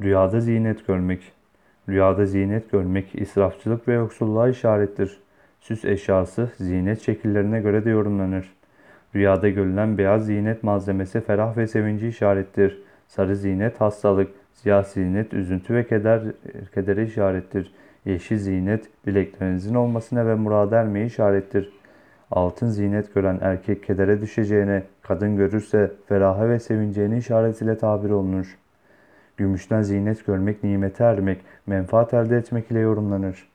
Rüyada zinet görmek. Rüyada zinet görmek israfçılık ve yoksulluğa işarettir. Süs eşyası zinet şekillerine göre de yorumlanır. Rüyada görülen beyaz zinet malzemesi ferah ve sevinci işarettir. Sarı zinet hastalık, siyah zinet üzüntü ve keder, kedere işarettir. Yeşil zinet dileklerinizin olmasına ve murada ermeye işarettir. Altın zinet gören erkek kedere düşeceğine, kadın görürse feraha ve sevineceğine işaretiyle tabir olunur. Gümüşten zinet görmek nimete ermek, menfaat elde etmek ile yorumlanır.